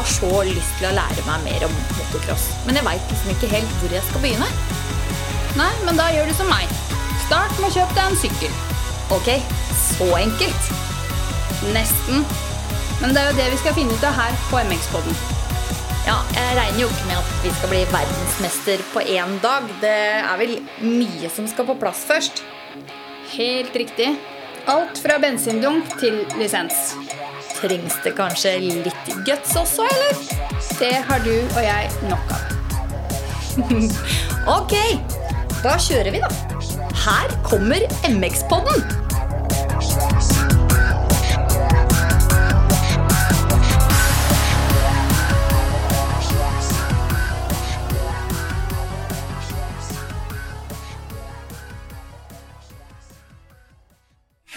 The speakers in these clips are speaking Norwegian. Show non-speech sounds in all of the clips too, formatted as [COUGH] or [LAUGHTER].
har så lyst til å lære meg mer om motocross, men jeg veit liksom ikke helt hvor jeg skal begynne. Nei, men da gjør du som meg. Start med å kjøpe deg en sykkel. Ok, så enkelt. Nesten. Men det er jo det vi skal finne ut av her på MX-poden. Ja, jeg regner jo ikke med at vi skal bli verdensmester på én dag. Det er vel mye som skal på plass først. Helt riktig. Alt fra bensindunk til lisens. Trengs det kanskje litt guts også, eller? Det har du og jeg nok av. [LAUGHS] Ok, da kjører vi, da. Her kommer MX-podden.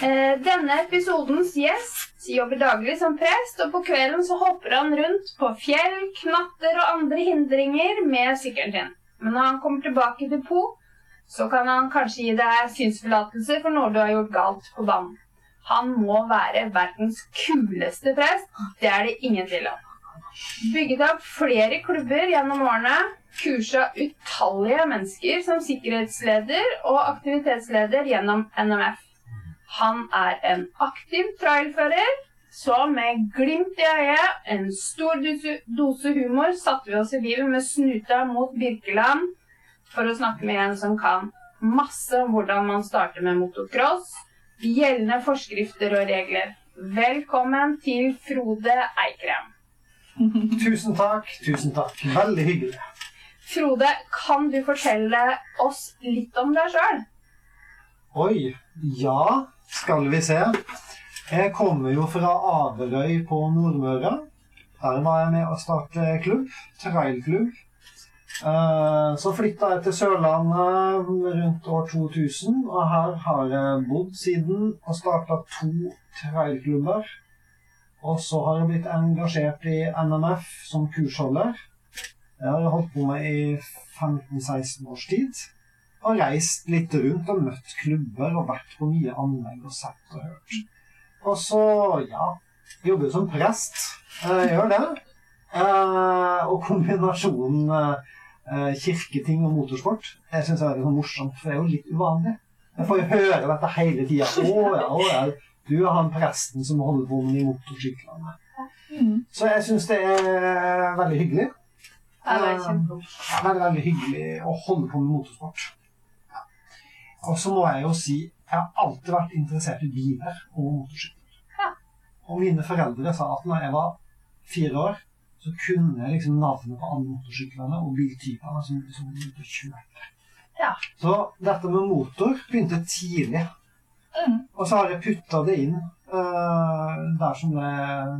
Eh, Denne episodens gjest jobber daglig som prest, og på kvelden så hopper han rundt på fjell, knatter og andre hindringer med sykkelen sin. Men når han kommer tilbake til Po, så kan han kanskje gi deg synsforlatelse for noe du har gjort galt på banen. Han må være verdens kuleste prest. Det er det ingen tvil om. Bygget opp flere klubber gjennom årene. Kursa utallige mennesker som sikkerhetsleder og aktivitetsleder gjennom NMF. Han er en aktiv trailfører, så med glimt i øyet, en stor dose, humor, satte vi oss i bilen med snuta mot Birkeland for å snakke med en som kan masse om hvordan man starter med motocross, gjeldende forskrifter og regler. Velkommen til Frode Eikrem. Tusen takk. Tusen takk. Veldig hyggelig. Frode, kan du fortelle oss litt om deg sjøl? Oi. Ja, skal vi se. Jeg kommer jo fra Averøy på Nordmøre. Der var jeg med å starte klubb. Trailklubb. Eh, Så flytta jeg til Sørlandet rundt år 2000, og her har jeg bodd siden og starta to trailklubber. Og så har jeg blitt engasjert i NMF som kursholder. Det har jeg holdt på med i 15-16 års tid. Og reist litt rundt og møtt klubber og vært på mye anlegg og sett og hørt. Og så, ja Jobber som prest. Eh, gjør det. Eh, og kombinasjonen eh, kirketing og motorsport jeg synes det er litt sånn morsomt, for det er jo litt uvanlig. Jeg får jo høre dette hele tida. Å ja, å ja. Du er han presten som holder på med de motorsyklene. Så jeg syns det er veldig hyggelig. Det er Eh, veldig, veldig hyggelig å holde på med motorsport. Og så må jeg jo si jeg har alltid vært interessert i biler og motorsykler. Ja. Og mine foreldre sa at når jeg var fire år, så kunne jeg liksom navnet på alle motorsyklene og biltypene som, som begynte å og kjørte. Ja. Så dette med motor begynte tidlig. Mm. Og så har jeg putta det inn uh, der som det er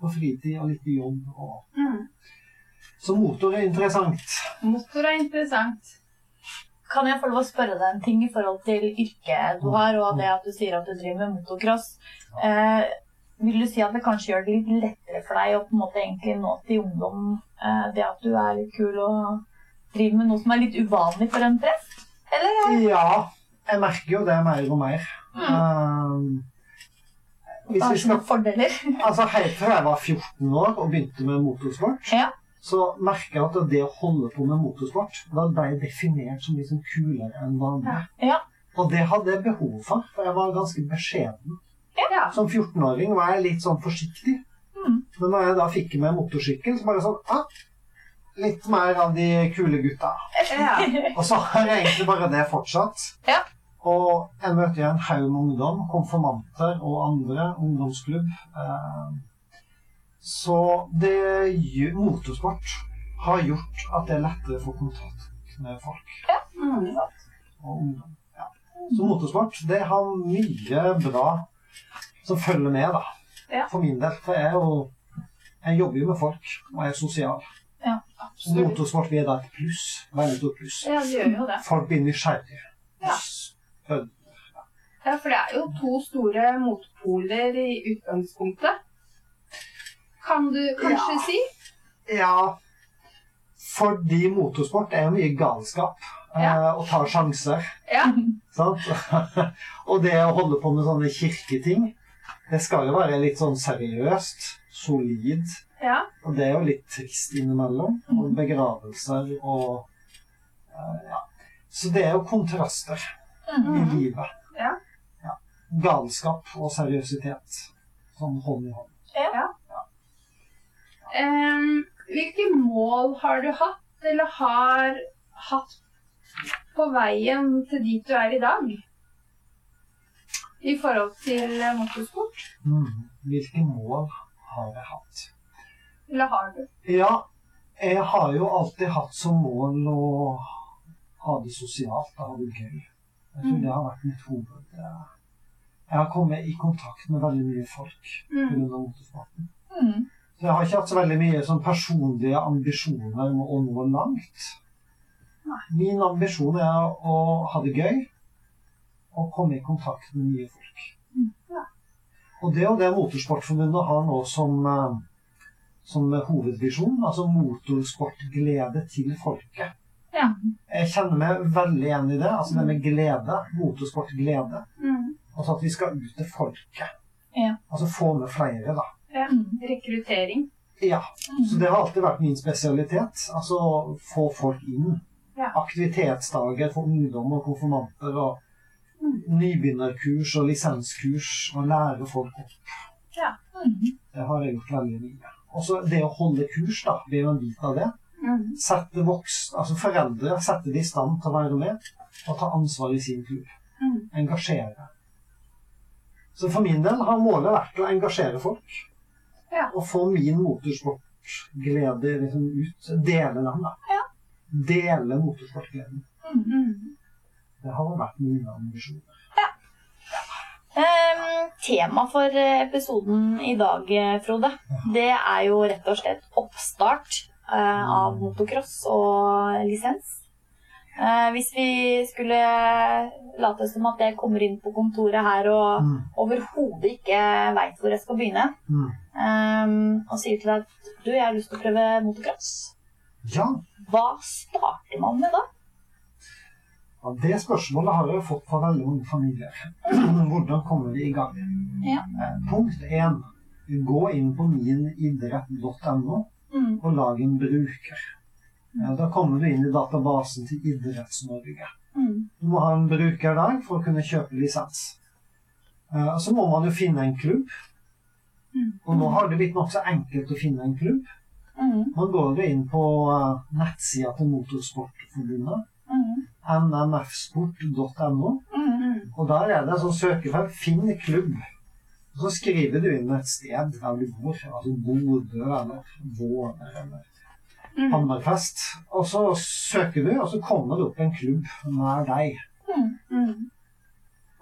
på fritid og litt i jobb. Og... Mm. Så motor er interessant. Motor er interessant. Kan jeg få lov å spørre deg en ting i forhold til yrket du har, og det at du sier at du driver med motocross? Eh, vil du si at det kanskje gjør det litt lettere for deg å på en måte egentlig nå til ungdom eh, det at du er litt kul og driver med noe som er litt uvanlig for en prest? Eller? Ja, jeg merker jo det mer og mer. Eh, hvis Hva vi skal, fordeler? altså Helt fra jeg var 14 år og begynte med motorsport, Ja. Så merker jeg at det å holde på med motorsport da ble jeg definert som liksom kulere enn vanlig. Ja. Og det hadde jeg behov for, for jeg var ganske beskjeden. Ja. Som 14-åring var jeg litt sånn forsiktig. Mm. Men når jeg da fikk meg motorsykkel, så bare sånn ah, Litt mer av de kule gutta. Ja. Og så har jeg egentlig bare det fortsatt. Ja. Og jeg møter jo en haug med ungdom, konfirmanter og andre, ungdomsklubb. Eh, Så det motorsport har gjort at det er lettere å få kontakt med folk Mm. og ungdom. Ja. Så motorsport, det har mye bra som følger med, da. Ja. For min del. For jeg er jo Jeg jobber jo med folk, og er sosial. Ja, Så motorsport vil da et pluss. Stort pluss. Ja, det gjør jo det. Folk blir nysgjerrige. Ja. ja. Ja, for det er jo to store motpoler i utgangspunktet. Kan du kanskje Ja. si? Ja, fordi motorsport er jo mye galskap eh, og tar sjanser. Ja. Sant? [LAUGHS] og det å holde på med sånne kirketing, det skal jo være litt sånn seriøst, solid. Ja. Og det er jo litt trist innimellom. Og begravelser og eh, Ja. Så det er jo kontraster i livet. Ja. Ja. Galskap og seriøsitet. Sånn hånd i hånd. Em, hvilke mål har du hatt, eller har hatt på veien til dit du er i dag? I forhold til eh, motorsport? Mm. Hvilke mål har jeg hatt? Eller har du? Ja, jeg har jo alltid hatt som mål å ha det sosialt og ha det gøy. Jeg tror det har vært mitt hoved. Jeg har kommet i kontakt med veldig mye folk Mm. motorsporten. Mm. Så jeg har ikke hatt så veldig mye sånn personlige ambisjoner om å nå langt. Min ambisjon er å ha det gøy og komme i kontakt med nye folk. Og det er jo det Motorsportforbundet har nå som, eh, som hovedvisjon. Altså motorsportglede til folket. Ja. Jeg kjenner meg veldig igjen i det. Altså det med glede. Motorsportglede. Mm. Altså at vi skal ut til folket. Ja. Altså få med flere, da. Ja. Mm. Rekruttering. Ja, så det har alltid vært min spesialitet. Altså få folk inn. Ja. Aktivitetsdager for ungdom og konfirmanter og nybegynnerkurs og lisenskurs og lære folk opp. Mm. Det har jeg gjort veldig mye. Og så det å holde kurs, da, blir jo en bit av det. Mm. Sette voksne, altså foreldre, sette de i stand til å være med og ta ansvar i sin klubb. Mm. Engasjere. Så for min del har målet vært å engasjere folk. Ja. Og få min motorsportglede liksom ut. Dele den, da. Ja. Dele motorsportgleden. Mm. Det har vært mine ambisjoner. Um, tema for episoden i dag, Frode, Frode, det er jo rett og slett oppstart uh, av motocross og lisens. Eh, hvis vi skulle late som at jeg kommer inn på kontoret her og Mm. overhodet ikke veit hvor jeg skal begynne, Mm. um, og sier til deg at du, jeg har lyst til å prøve motocross, Ja, hva starter man med da? ja, det spørsmålet har jeg fått fra veldig mange familier. [CLEARS THROAT] Hvordan kommer vi i gang? Ja. Eh, Punkt én. Gå inn på minidrett.no Mm. og lag en bruker. Ja, Da kommer du inn i databasen til Idretts-Norge. Mm. Du må ha en bruker der for å kunne kjøpe lisens. Eh, Så må man jo finne en klubb. Og nå har det blitt nokså enkelt å finne en klubb. Mm. Man går jo inn på uh, nettsida til Motorsportforbundet, Mm. nmfsport.no, Mm. og der er det sånn søkefelt 'Finn klubb'. Og Så skriver du inn et sted der du bor, altså Bodø eller Våler eller Mm. Hammerfest. Og så søker du, og så kommer det opp en klubb nær deg. Mm.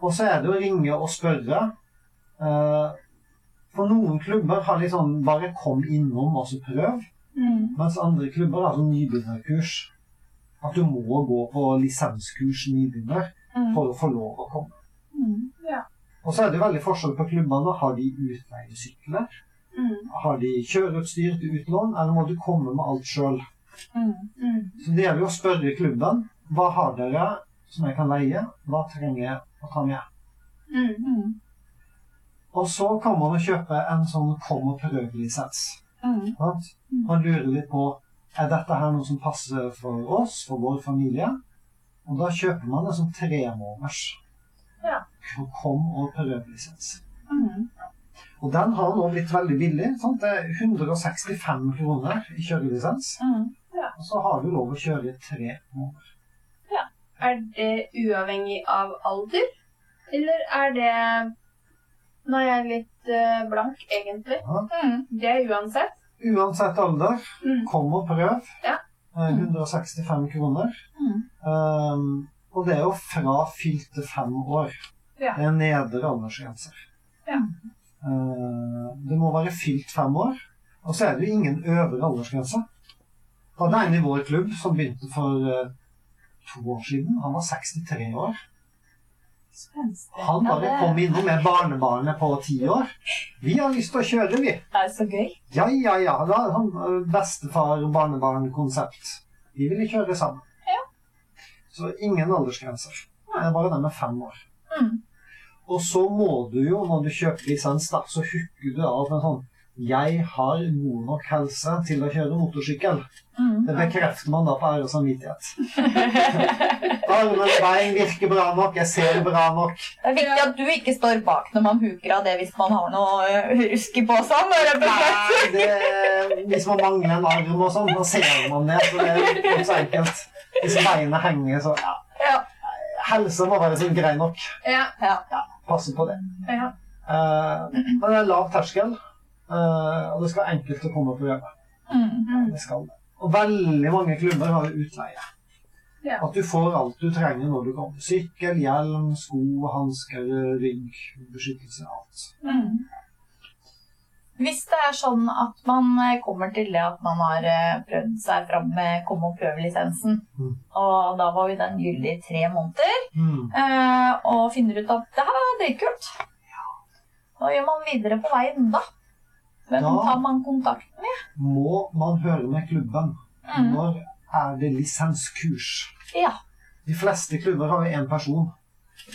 Og så er det å ringe og spørre. Eh, For noen klubber har litt sånn 'bare kom innom og så prøv'. Mm. Mens andre klubber har sånn nybegynnerkurs. At du må gå på lisenskurs nybegynner Mm. for å få lov å komme. Mm. Og så er det veldig forskjell på klubbene. Har de utleiesykler? Mm. Har de kjøreutstyr til utlån? Eller må du komme med alt sjøl? Mm. Mm. Så det gjelder jo å spørre klubben. Hva har dere som jeg kan leie? Hva trenger jeg å ta med? Mm. Mm. Og så kan man kjøpe en sånn kom og prøv-lisens. Mm. Man lurer litt på er dette her noe som passer for oss, for vår familie. Og da kjøper man en sånn tremåneders Ja. kom og prøv-lisens. Mm. Og den har nå blitt veldig billig. Sant? Det er 165 kroner i kjørelisens. Mm. Og så har du lov å kjøre i tre måneder. Er det uavhengig av alder? Eller er det Nå er jeg litt eh, blank, egentlig. Mm. Det er uansett. Uansett alder, Mm. kom og prøv. Ja. Eh, 165 kroner. Mm. Um, og det er jo fra fylte fem år. Ja. Det er nedre aldersgrenser. Ja. Eh, det må være fylt fem år. Og så er det jo ingen øvre aldersgrense. Da er en i vår klubb som begynte for eh, to år siden. Han var 63 år. Han bare kom innom med barnebarnet på ti år. Vi har lyst til å kjøre, vi. Det er så gøy. Ja, ja, ja. Da er han eh, bestefar-barnebarn-konsept. Vi ville kjøre sammen. Ja. Så ingen aldersgrenser. Det er bare den med fem år. Mm. Og så må du jo, når du kjøper lisens, da, så hooker du av en sånn jeg har god nok helse til å kjøre motorsykkel. Mm. Det bekrefter man da på ære og samvittighet. [LAUGHS] Armer og bein virker bra nok, jeg ser bra nok. Det er viktig at du ikke står bak når man huker av det hvis man har noe øh, rusk i posen. hvis man mangler en arm og sånn, da ser man det. Så det er ikke så enkelt. Hvis beinet henger, så ja. Ja. Helse må være sånn grei nok. Ja. Ja. Passe på det. Ja. Uh, det er lav terskel, uh, og det skal være enkelt å komme på jobb. Mm. Det skal det. Og veldig mange klubber har utleie. Ja. At du får alt du trenger når du kommer. Sykkel, hjelm, sko, hansker, rygg, beskyttelse, alt. Mm. Hvis det er sånn at man eh, kommer til det at man har eh, prøvd seg fram med kom og prøv-lisensen, Mm. og da var jo den gyldig i tre måneder, Mm. eh, og finner ut at det her er dritkult, hva gjør man videre på veien da? Hvem Da- tar man kontakt med? Må man høre med klubben Mm. når er det lisenskurs? Ja. De fleste klubber har jo én person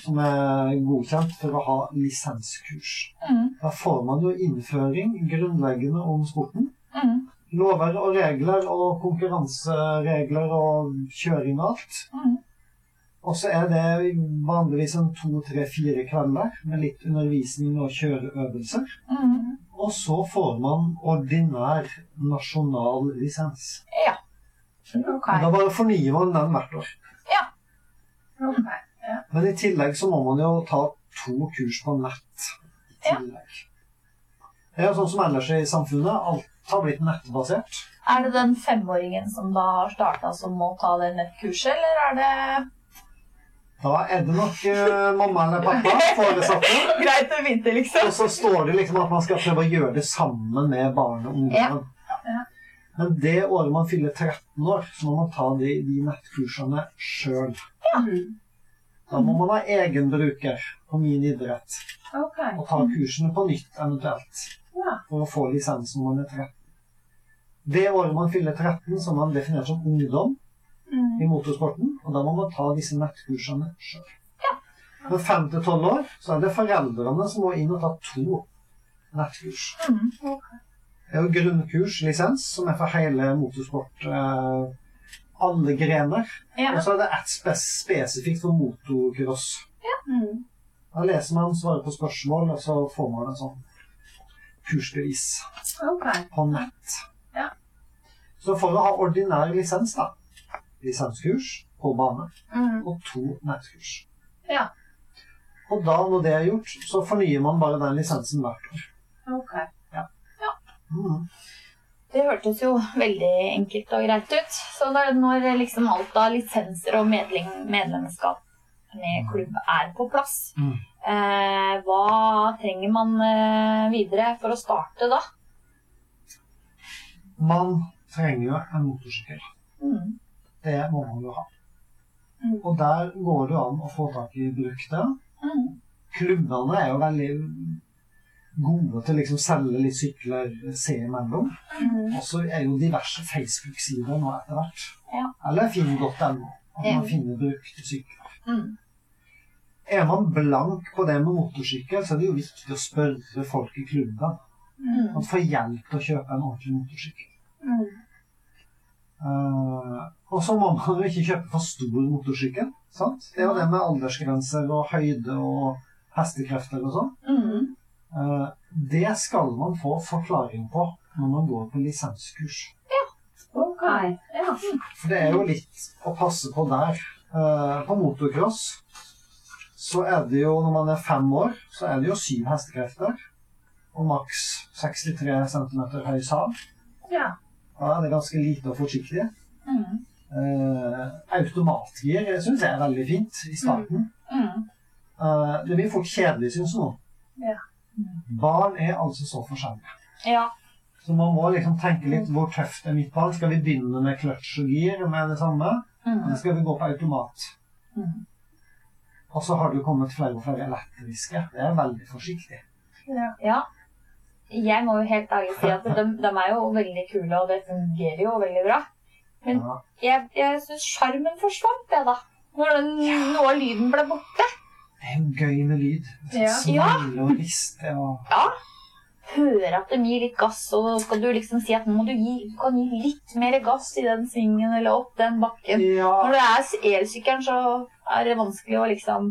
som er godkjent for å ha lisenskurs. Mm. Da får man jo innføring grunnleggende om sporten. Mm. Lover og regler og konkurranseregler og kjøring og alt. Mm. Og så er det vanligvis en to, tre, fire kvelder med litt undervisning og kjøreøvelser. Mm. Og så får man ordinær nasjonal lisens. Ja. Okay. Da bare fornyer man den hvert år. Ok. Men i tillegg så må man jo ta to kurs på nett. i Ja. tillegg. Det er jo sånn som ellers i samfunnet. Alt har blitt nettbasert. Er det den femåringen som da har starta som må ta det nettkurset, eller er det Da er det nok uh, mamma eller pappa foresatte. [LAUGHS] greit å vite, liksom? Og så står det liksom at man skal prøve å gjøre det sammen med barn og ungdommen. Ja. Ja. Men det året man fyller 13 år, så må man ta de, de nettkursene sjøl. Mm. Da må man ha egen bruker på min idrett Okay. og ta kursene på nytt eventuelt. Ja. For å få lisens når man er 13. Det året man fyller 13, så er man definert som ungdom Mm. i motorsporten, og da må man ta disse nettkursene sjøl. Når 5 til 12 år så er det foreldrene som må inn og ta to nettkurs. Mm. Det er jo grunnkurs, lisens, som er for hele motorsport. Eh, alle grener. Ja. Og så er det ett spes spesifikt for motocross. Mm. Da leser man, svarer på spørsmål, og så får man en sånn kursbevis okay. på nett. Ja. Så for å ha ordinær lisens, da Lisenskurs på bane Mm. og to nettkurs. Ja. Og da, når det er gjort, så fornyer man bare den lisensen hvert år. Ok. Mm. Det hørtes jo veldig enkelt og greit ut. Så når liksom alt av lisenser og medlem, medlemskap med klubb er på plass, Mm. eh, hva trenger man eh, videre for å starte da? Man trenger jo en motorsykkel. Mm. Det må man jo ha. Mm. Og der går det an å få tak i brukte. Mm. Klubbene er jo veldig gode til å liksom selge litt sykler seg imellom. Mm. Og så er jo diverse Facebook-sider nå etter hvert. Ja. Eller finn.no. At man finner brukte sykler. Mm. Er man blank på det med motorsykkel, så er det jo viktig å spørre folk i klubben. Mm. Man få hjelp til å kjøpe en ordentlig motorsykkel. Mm. Uh, og så må man jo ikke kjøpe for stor motorsykkel. Sant? Det er jo det med aldersgrenser og høyde og hestekrefter og sånn. Mm. Eh, det skal man få forklaring på når man går på lisenskurs. Ok. Ja. For det er jo litt å passe på der. Eh, på motocross så er det jo, når man er fem år, så er det jo syv hestekrefter. Og maks 63 cm høy sag. Ja. Da er det ganske lite og forsiktig. Mm. Eh, automatgir syns jeg er veldig fint i starten. Mm. Eh, det blir fort kjedelig, syns noen. Ja. Barn er altså så forskjellige. Ja. Så man må liksom tenke litt hvor tøft er mitt barn. Skal vi begynne med kløtsj og gir med det samme? Mm. Eller skal vi gå på automat? Mm. Og så har det jo kommet flere og flere elektriske. Det er veldig forsiktig. ja. Jeg må jo helt ærlig si at de, de er jo veldig kule, og det fungerer jo veldig bra. Men Ja. jeg, jeg syns sjarmen forsvant, det, da. Når den, av lyden ble borte. Det er en gøy med lyd. Ja. Smelle og riste og Ja. Høre at det gir litt gass, og så skal du liksom si at nå må du gi, du kan gi litt mer gass i den svingen eller opp den bakken. Ja, Når det er elsykkelen, så er det vanskelig å liksom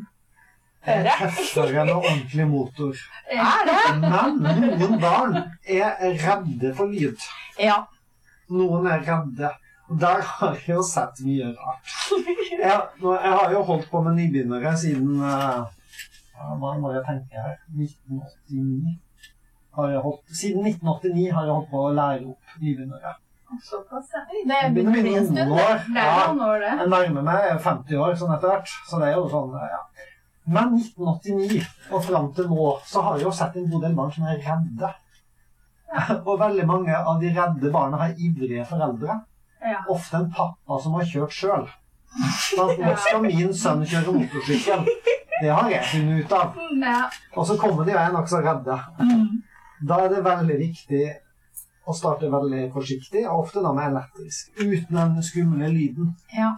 høre. tøffere enn en ordentlig motor. [LAUGHS] Er det? Men noen barn er redde for lyd. Ja. Noen er redde. Der har jeg jo sett mye rart. Jeg, jeg har jo holdt på med nybegynnere siden eh, Hva må jeg tenke her 1989. Har jeg holdt, siden 1989 har jeg holdt på å lære opp nybegynnere. Såpass, ja. Det begynner å bli en noen stund. år. Det er Ja, noen år, det. jeg nærmer meg 50 år sånn etter hvert. Så det er jo sånn, ja. Men 1989 og fram til nå så har jeg jo sett en god del barn som er redde. [LAUGHS] Og veldig mange av de redde barna har ivrige foreldre. Ja. Ofte en pappa som har kjørt sjøl. Nå skal min sønn kjøre motorsykkel. Det har jeg funnet ut av. Ja. Og så kommer de og er nokså redde. Mm. Da er det veldig viktig å starte veldig forsiktig, og ofte da med elektrisk. Uten den skumle lyden. Ja,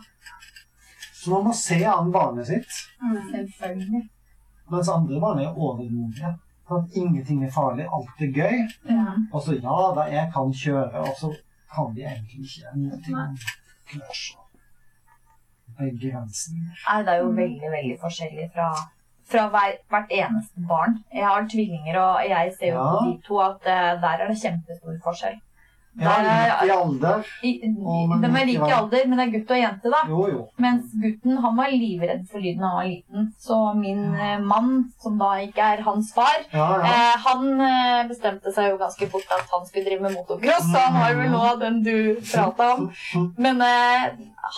Så man må se an barnet sitt. selvfølgelig. Mens andre barn er overmodige. Sånn at ingenting er farlig, alt er gøy. Ja. Og så ja da, jeg kan kjøre, og så kan vi egentlig ikke noe clutch og begrensninger. Nei, det er jo veldig, veldig forskjellig fra, fra hver, hvert eneste barn. Jeg har tvillinger, og jeg ser jo Ja. på de to at uh, der er det kjempestor forskjell. Ja, litt i alder. I, de er like i alder, men det er gutt og jente, da. Jo, jo. Mens gutten han var livredd for lyden da han var liten. Så min ja. mann, som da ikke er hans far, Ja, eh, han eh, bestemte seg jo ganske fort at han skulle drive med motocross. Så han har vel noe av den du prata om. Men eh,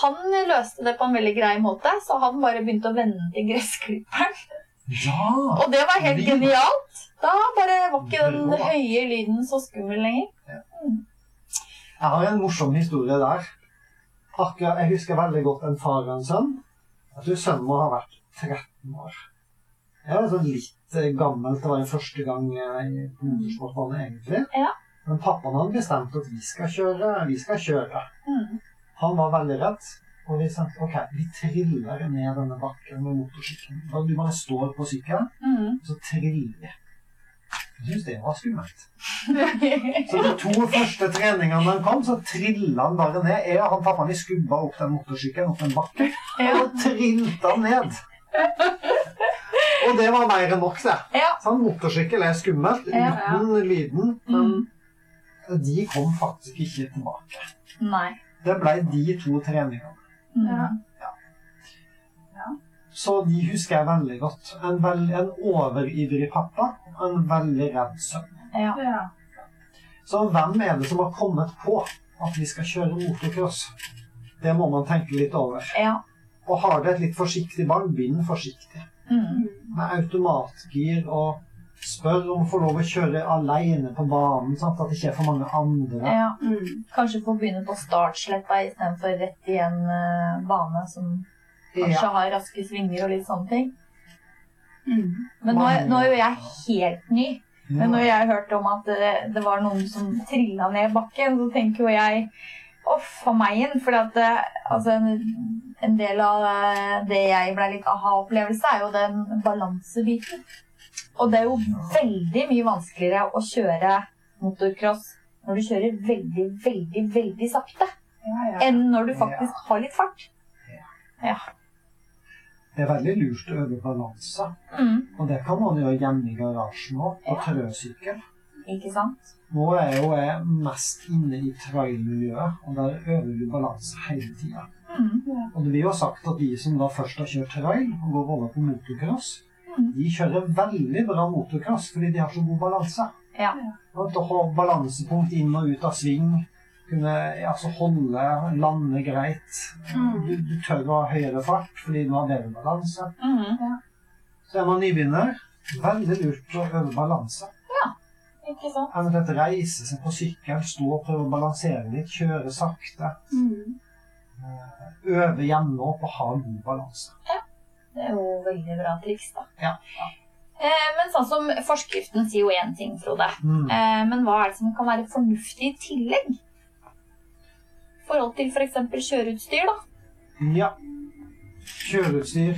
han løste det på en veldig grei måte, så han bare begynte å vende til gressklipperen. Ja! Og det var helt genialt. Da bare var ikke den høye lyden så skummel lenger. Jeg har en morsom historie der. Akkurat, jeg husker veldig godt en far og en sønn. Jeg tror sønnen må ha vært 13 år. Jeg var sånn litt gammelt. gammel til å være første gang eh, i motorsportbanen, egentlig. Ja. Men pappaen hadde bestemt at vi skal kjøre. Vi skal kjøre. Mm. Han var veldig redd. Og vi sa ok, vi triller ned denne bakken med motorsykkelen. Du bare står på sykkelen, Mm. og så triller vi. Jeg syntes det var skummelt. Så de to første treningene han kom, så trilla han bare ned. Jeg og han pappaen vi skubba opp den motorsykkelen opp en bakke, og trilte han ned. Og det var mer enn nok, det. Ja. Sånn motorsykkel er skummelt uten lyden, men de kom faktisk ikke tilbake. Nei. Det ble de to treningene. Mm. Ja. Så de husker jeg veldig godt. En, veld, en overivrig pappa og en veldig redd sønn. Ja. Ja. Så hvem er det som har kommet på at vi skal kjøre motocross? Det må man tenke litt over. ja. Og har du et litt forsiktig barn, bind forsiktig. Mm. Med automatgir og spør om å få lov å kjøre alene på banen, sånn at det ikke er for mange andre. ja. Mm. Kanskje få begynne på startsletta istedenfor rett i en uh, bane som kanskje Ja. har raske svinger og litt sånne ting. Mm. Men nå, nå er jo jeg helt ny. Men når jeg hørte om at det, det var noen som trilla ned bakken, så tenker jo jeg Uff a meg inn. For at det, altså en, en del av eh, det jeg ble litt aha-opplevelse, er jo den balansebiten. Og det er jo veldig mye vanskeligere å kjøre motocross når du kjører veldig, veldig, veldig sakte, Ja, ja. enn når du faktisk har litt fart. Det er veldig lurt å øve balanse. Mm. Og det kan man gjøre hjemme i garasjen òg, på Ja. trøsykkel. Ikke sant? Nå er jo jeg mest inne i trailmiljøet, og der øver vi balanse hele tida. Mm. Og det blir jo sagt at de som da først har kjørt trail og går over på motocross, Mm. de kjører veldig bra motocross fordi de har så god balanse. Ja. Ha balansepunkt inn og ut av sving, kunne altså holde, lande greit. Mm. Du, du tør å ha høyere fart fordi du har bedre balanse. Mm. Så er man nybegynner, veldig lurt å øve balanse. Ja, Ikke sant? Eventuelt reise seg på sykkelen, stå og prøve å balansere litt, kjøre sakte. Mm. Øve hjemme opp og ha god balanse. Det er jo veldig bra triks, da. Ja. ja. men sånn som forskriften sier jo én ting, Frode. Mm. Eh, men hva er det som kan være fornuftig i tillegg? Forhold til f.eks. kjøreutstyr, da. Ja. Kjøreutstyr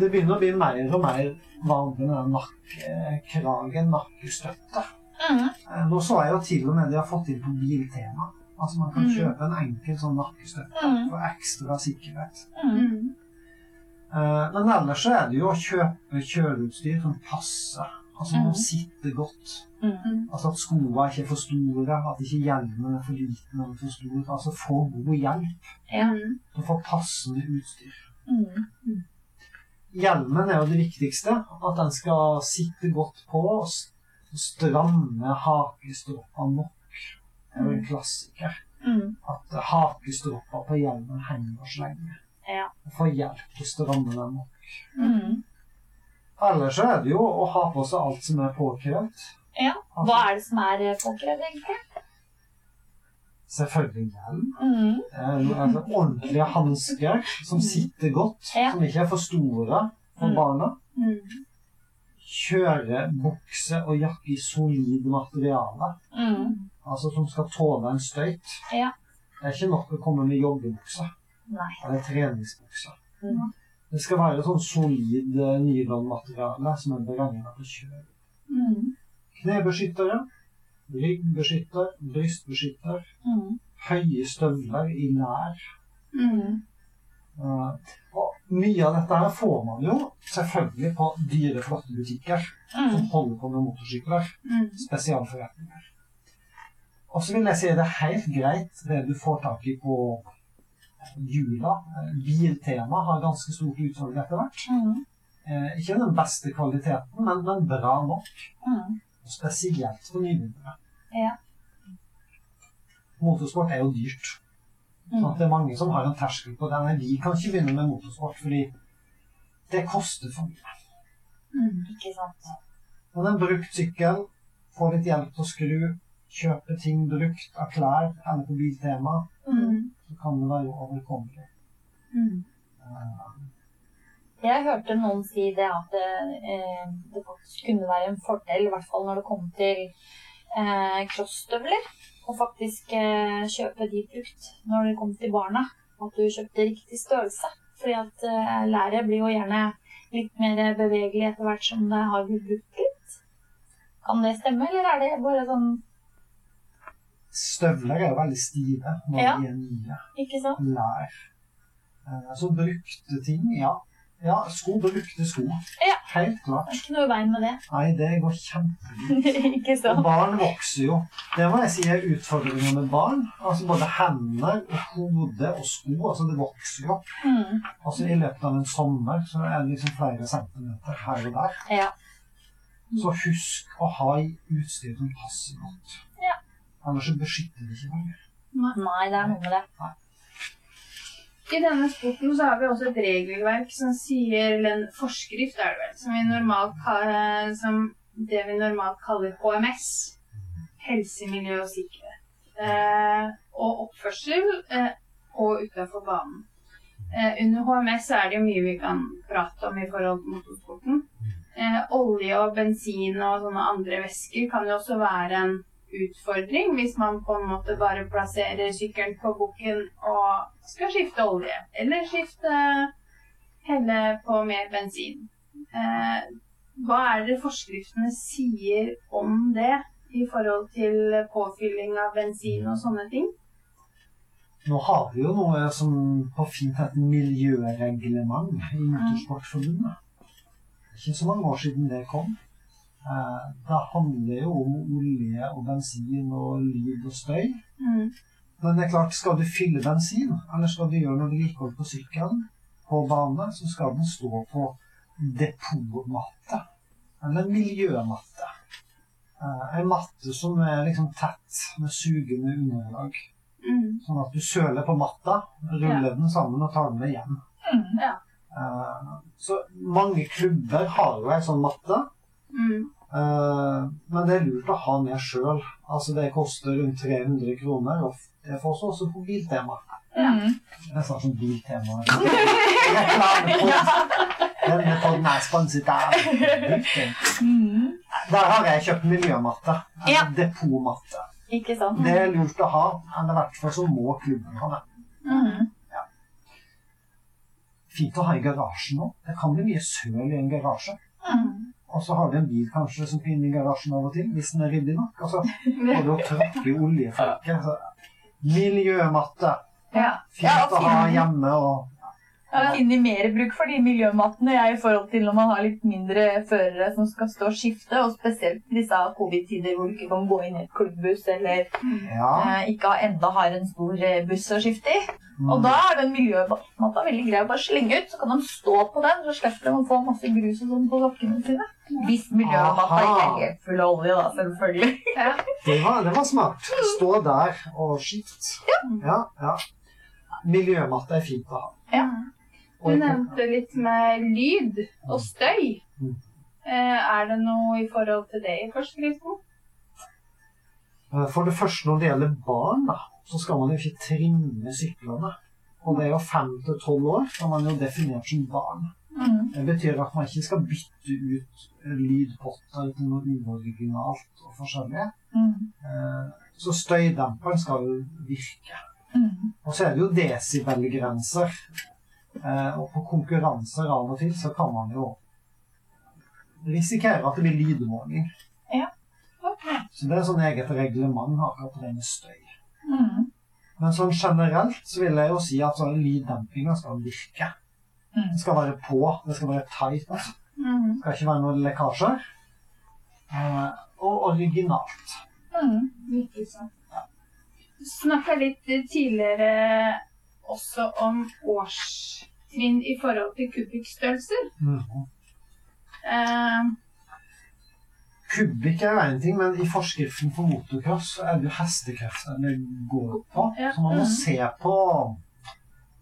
Det begynner å bli mer og mer vanlig med den nakkekragen, nakkestøtte. Mm. Eh, Nå så jeg jo til og med de har fått inn på Biltema. Altså Man kan Mm. kjøpe en enkel sånn nakkestøtte Mm. for ekstra sikkerhet. Mm. Eh, Men ellers så er det jo å kjøpe kjøreutstyr som passer. Altså Mm. sitte sitter godt. Mm. Altså At skoene ikke er for store, at ikke hjelmen er for liten eller for stor. Altså få god hjelp Ja. Du får få passende utstyr. Mm. Hjelmen er jo det viktigste. At den skal sitte godt på. og Stramme hakestropper nok. Det er jo en klassiker. Mm. At hakestropper på hjelmen henger så lenge. Ja. Få hjelp til å stramme den nok. Mm. Ellers så er det jo å ha på seg alt som er påkrevd. Ja. Altså, Hva er det som er eh, påkrevd, egentlig? Selvfølgelig hjelm. Mm. Eh, altså, ordentlige hansker som sitter godt, Ja. som ikke er for store for Mm. barna. Mm. Kjørebukse og jakke i solid materiale. Mm. Altså som skal tåle en støyt. Ja. Det er ikke nok å komme med joggebukse eller treningsbukse. Mm. Det skal være sånn solid eh, nylonmateriale som er beregna til kjøl. Mm. Knebeskyttere, ryggbeskytter, brystbeskytter, Mm. høye støvler i lær. Mm. Uh, og mye av dette her får man jo selvfølgelig på dyre, flotte butikker som Mm. holder på med motorsykler. Mm. Spesialforretninger. Og så vil jeg si det er helt greit det du får tak i på Jula. Eh, Biltema har ganske stort utvalg etter hvert. Mm. Eh, ikke den beste kvaliteten, men, men bra nok. Mm. Spesielt for nybegynnere. Ja. Motorsport er jo dyrt. Mm. Sånn det er mange som har en terskel på det. Nei, vi kan ikke begynne med motorsport fordi det koster for mye. Mm. Ikke sant. Men en brukt sykkel, få litt hjelp til å skru, kjøpe ting brukt av klær eller på Biltema, Mm. så kan det være overkommelig. Mm. Uh, Jeg hørte noen si det at eh, det faktisk kunne være en fordel, i hvert fall når det kom til eh, crossstøvler, å faktisk eh, kjøpe de brukt når det kom til barna. At du kjøpte riktig størrelse. Fordi at eh, læret blir jo gjerne litt mer bevegelig etter hvert som det har blitt brukt litt. Kan det stemme, eller er det bare sånn Støvler er jo veldig stive når Ja. de er nye. Ikke sant? Lær. Eh, Så brukte ting, ja. Ja, sko, brukte sko. Ja. Helt klart. Ikke noe i veien med det. Nei, det går kjempefint. [LAUGHS] Og barn vokser jo. Det må jeg si er utfordringer med barn. Altså både hender og hode og sko. Altså det vokser jo. Mm. Altså I løpet av en sommer så er det liksom flere centimeter her og der. Ja. Så husk å ha utstyr som passer godt. Ellers så beskytter det ikke lenger. Nei, det er noe med det. I denne sporten så har vi også et regelverk som sier, eller en forskrift er det vel, som, vi normalt, som det vi normalt kaller HMS. Helse, miljø og sikkerhet. Eh, og oppførsel eh, og utenfor banen. Eh, under HMS er det jo mye vi kan prate om i forhold til motorsporten. Eh, olje og bensin og sånne andre væsker kan jo også være en utfordring hvis man på en måte bare plasserer sykkelen på bukken og skal skifte olje, eller skifte helle på mer bensin. Eh, hva er det forskriftene sier om det i forhold til påfylling av bensin og sånne ting? Nå har vi jo noe som på fint heter miljøreglement i Motorsportforbundet. Det er ikke så mange år siden det kom. Eh, Det handler jo om olje og bensin og lyd og støy. Mm. Men det er klart, skal du fylle bensin, eller skal du gjøre noe vedlikehold på sykkelen på bane, så skal den stå på depotmatte. Eller miljømatte. Ei En matte som er liksom tett med sugende underlag. Mm. Sånn at du søler på matta, ruller den sammen og tar den med hjem. Mm. Ja. Eh, Så mange klubber har jo ei sånn matte. Mm. Eh, Men det er lurt å ha med sjøl. Altså det koster rundt 300 kroner, og det får vi også på Biltema. Mm. Jeg sa sånn Biltema. [LAUGHS] Denne podden er sponset av. Mm. Der har jeg kjøpt miljømatte. Ja. Eller depotmatte. Ikke sant? Det er lurt å ha, men i hvert fall så må klubben ha det. Mm. Fint å ha i garasjen òg. Det kan bli mye søl i en garasje. Mm. Og så har vi en bil kanskje som kan inn i garasjen av og til, hvis den er ryddig nok. [LAUGHS] Og så får du å tråkke i oljeflekker. Miljømatte. Ja. Fint Ja, å ha hjemme. og har funnet mer bruk for de miljømattene jeg, i forhold til når man har litt mindre førere som skal stå og skifte, og spesielt disse covid-tider hvor du ikke kan gå inn i et klubbbuss eller Ja. eh, ikke enda har en stor eh, buss å skifte i. Mm. Og da er den miljømatta veldig grei å bare slenge ut, så kan de stå på den, så slipper de å få masse grus og sånn på sokkene sine. Hvis miljømatta ikke er helt full av olje, da, selvfølgelig. Det var, det var smart. Stå der og skift. Ja, ja. Miljømatte er fint å ha. Ja. Du nevnte litt med lyd og støy. Mm. Eh, Er det noe i forhold til det i forskriften? Eh, For det første, når det gjelder barn, da, så skal man jo ikke trimme syklene. Og det er jo fem til tolv år, som man jo definert som barn. Mm. Det betyr at man ikke skal bytte ut lydpotter til noe uoriginalt og forskjellig. Mm. Eh, Så støydemperen skal jo virke. Mm. Og så er det jo desibelgrenser. Eh, Og på konkurranser av og til så kan man jo risikere at det blir lydmåling. Ok. Så det er sånn eget reglement akkurat det med støy. Mm. Men sånn generelt så vil jeg jo si at sånn lyddempinga skal virke. Mm. Det skal være på, det skal være tight. Altså. Mm. Det skal ikke være noen lekkasjer. Eh, og originalt. Mm. Ikke sant. Du snakka litt tidligere også om årstrinn i forhold til kubikkstørrelser. Mm -hmm. uh, Kubikk er jo én ting, men i forskriften for motocross er det jo hestekrefter det går på. Ja. Så man må Mhm. se på